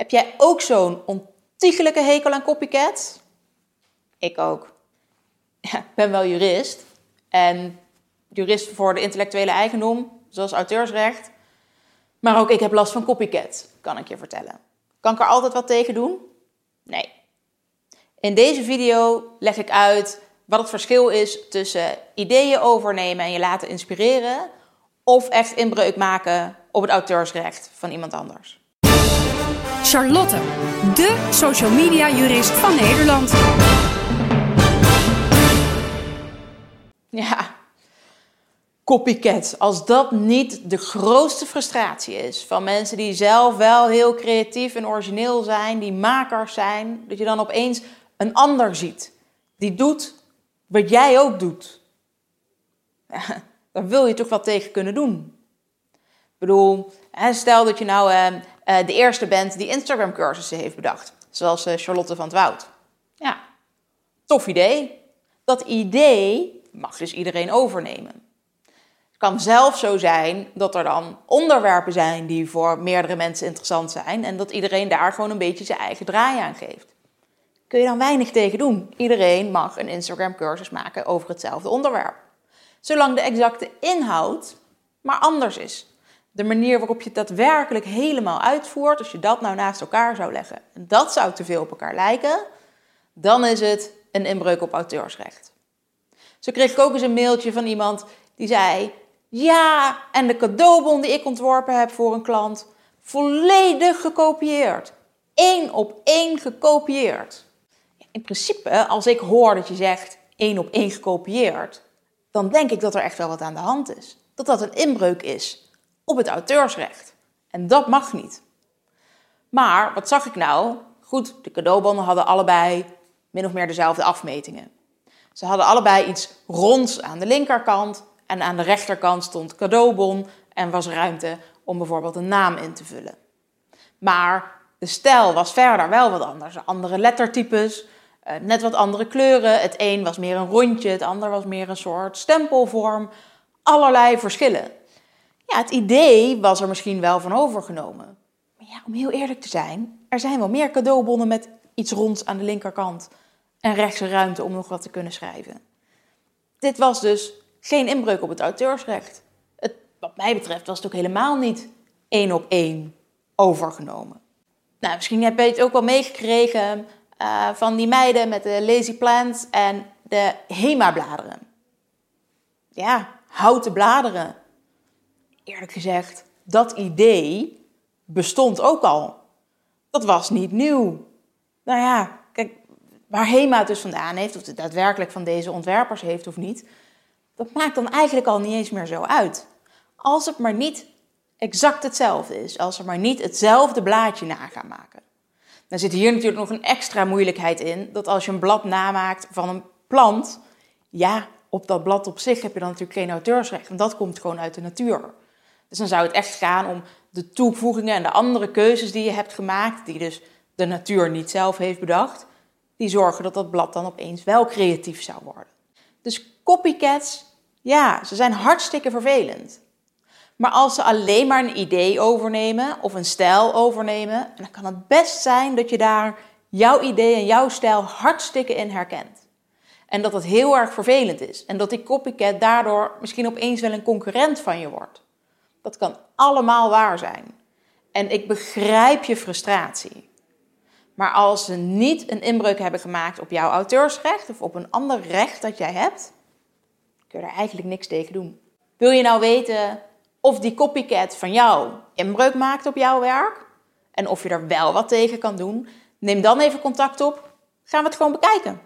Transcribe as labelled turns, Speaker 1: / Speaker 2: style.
Speaker 1: Heb jij ook zo'n ontiegelijke hekel aan copycats? Ik ook. Ja, ik ben wel jurist. En jurist voor de intellectuele eigendom, zoals auteursrecht. Maar ook ik heb last van copycat, kan ik je vertellen. Kan ik er altijd wat tegen doen? Nee. In deze video leg ik uit wat het verschil is tussen ideeën overnemen en je laten inspireren of echt inbreuk maken op het auteursrecht van iemand anders.
Speaker 2: Charlotte, de social media jurist van Nederland.
Speaker 1: Ja, copycat. Als dat niet de grootste frustratie is van mensen die zelf wel heel creatief en origineel zijn, die makers zijn, dat je dan opeens een ander ziet die doet wat jij ook doet. Ja, daar wil je toch wat tegen kunnen doen. Ik bedoel, stel dat je nou eh, eh, de eerste bent die Instagram-cursussen heeft bedacht, zoals eh, Charlotte van het Woud. Ja, tof idee. Dat idee mag dus iedereen overnemen. Het kan zelf zo zijn dat er dan onderwerpen zijn die voor meerdere mensen interessant zijn en dat iedereen daar gewoon een beetje zijn eigen draai aan geeft. Kun je dan weinig tegen doen. Iedereen mag een Instagram-cursus maken over hetzelfde onderwerp. Zolang de exacte inhoud maar anders is. De manier waarop je het daadwerkelijk helemaal uitvoert, als je dat nou naast elkaar zou leggen, en dat zou te veel op elkaar lijken, dan is het een inbreuk op auteursrecht. Zo kreeg ik ook eens een mailtje van iemand die zei: Ja, en de cadeaubon die ik ontworpen heb voor een klant, volledig gekopieerd. Eén op één gekopieerd. In principe, als ik hoor dat je zegt één op één gekopieerd, dan denk ik dat er echt wel wat aan de hand is. Dat dat een inbreuk is op het auteursrecht. En dat mag niet. Maar wat zag ik nou? Goed, de cadeaubonnen hadden allebei min of meer dezelfde afmetingen. Ze hadden allebei iets ronds aan de linkerkant en aan de rechterkant stond cadeaubon en was ruimte om bijvoorbeeld een naam in te vullen. Maar de stijl was verder wel wat anders. Andere lettertypes, eh, net wat andere kleuren. Het een was meer een rondje, het ander was meer een soort stempelvorm. Allerlei verschillen. Ja, het idee was er misschien wel van overgenomen. Maar ja, om heel eerlijk te zijn, er zijn wel meer cadeaubonnen met iets ronds aan de linkerkant en rechtse ruimte om nog wat te kunnen schrijven. Dit was dus geen inbreuk op het auteursrecht. Het, wat mij betreft was het ook helemaal niet één op één overgenomen. Nou, misschien heb je het ook wel meegekregen uh, van die meiden met de lazy plants en de hema-bladeren. Ja, houten bladeren. Eerlijk gezegd, dat idee bestond ook al. Dat was niet nieuw. Nou ja, kijk, waar HEMA het dus vandaan heeft, of het daadwerkelijk van deze ontwerpers heeft of niet, dat maakt dan eigenlijk al niet eens meer zo uit. Als het maar niet exact hetzelfde is, als er maar niet hetzelfde blaadje na gaan maken. Dan zit hier natuurlijk nog een extra moeilijkheid in, dat als je een blad namaakt van een plant, ja, op dat blad op zich heb je dan natuurlijk geen auteursrecht, want dat komt gewoon uit de natuur. Dus dan zou het echt gaan om de toevoegingen en de andere keuzes die je hebt gemaakt, die dus de natuur niet zelf heeft bedacht, die zorgen dat dat blad dan opeens wel creatief zou worden. Dus copycats, ja, ze zijn hartstikke vervelend. Maar als ze alleen maar een idee overnemen of een stijl overnemen, dan kan het best zijn dat je daar jouw idee en jouw stijl hartstikke in herkent. En dat het heel erg vervelend is. En dat die copycat daardoor misschien opeens wel een concurrent van je wordt. Dat kan allemaal waar zijn. En ik begrijp je frustratie. Maar als ze niet een inbreuk hebben gemaakt op jouw auteursrecht of op een ander recht dat jij hebt, kun je er eigenlijk niks tegen doen. Wil je nou weten of die copycat van jou inbreuk maakt op jouw werk en of je er wel wat tegen kan doen? Neem dan even contact op. Gaan we het gewoon bekijken.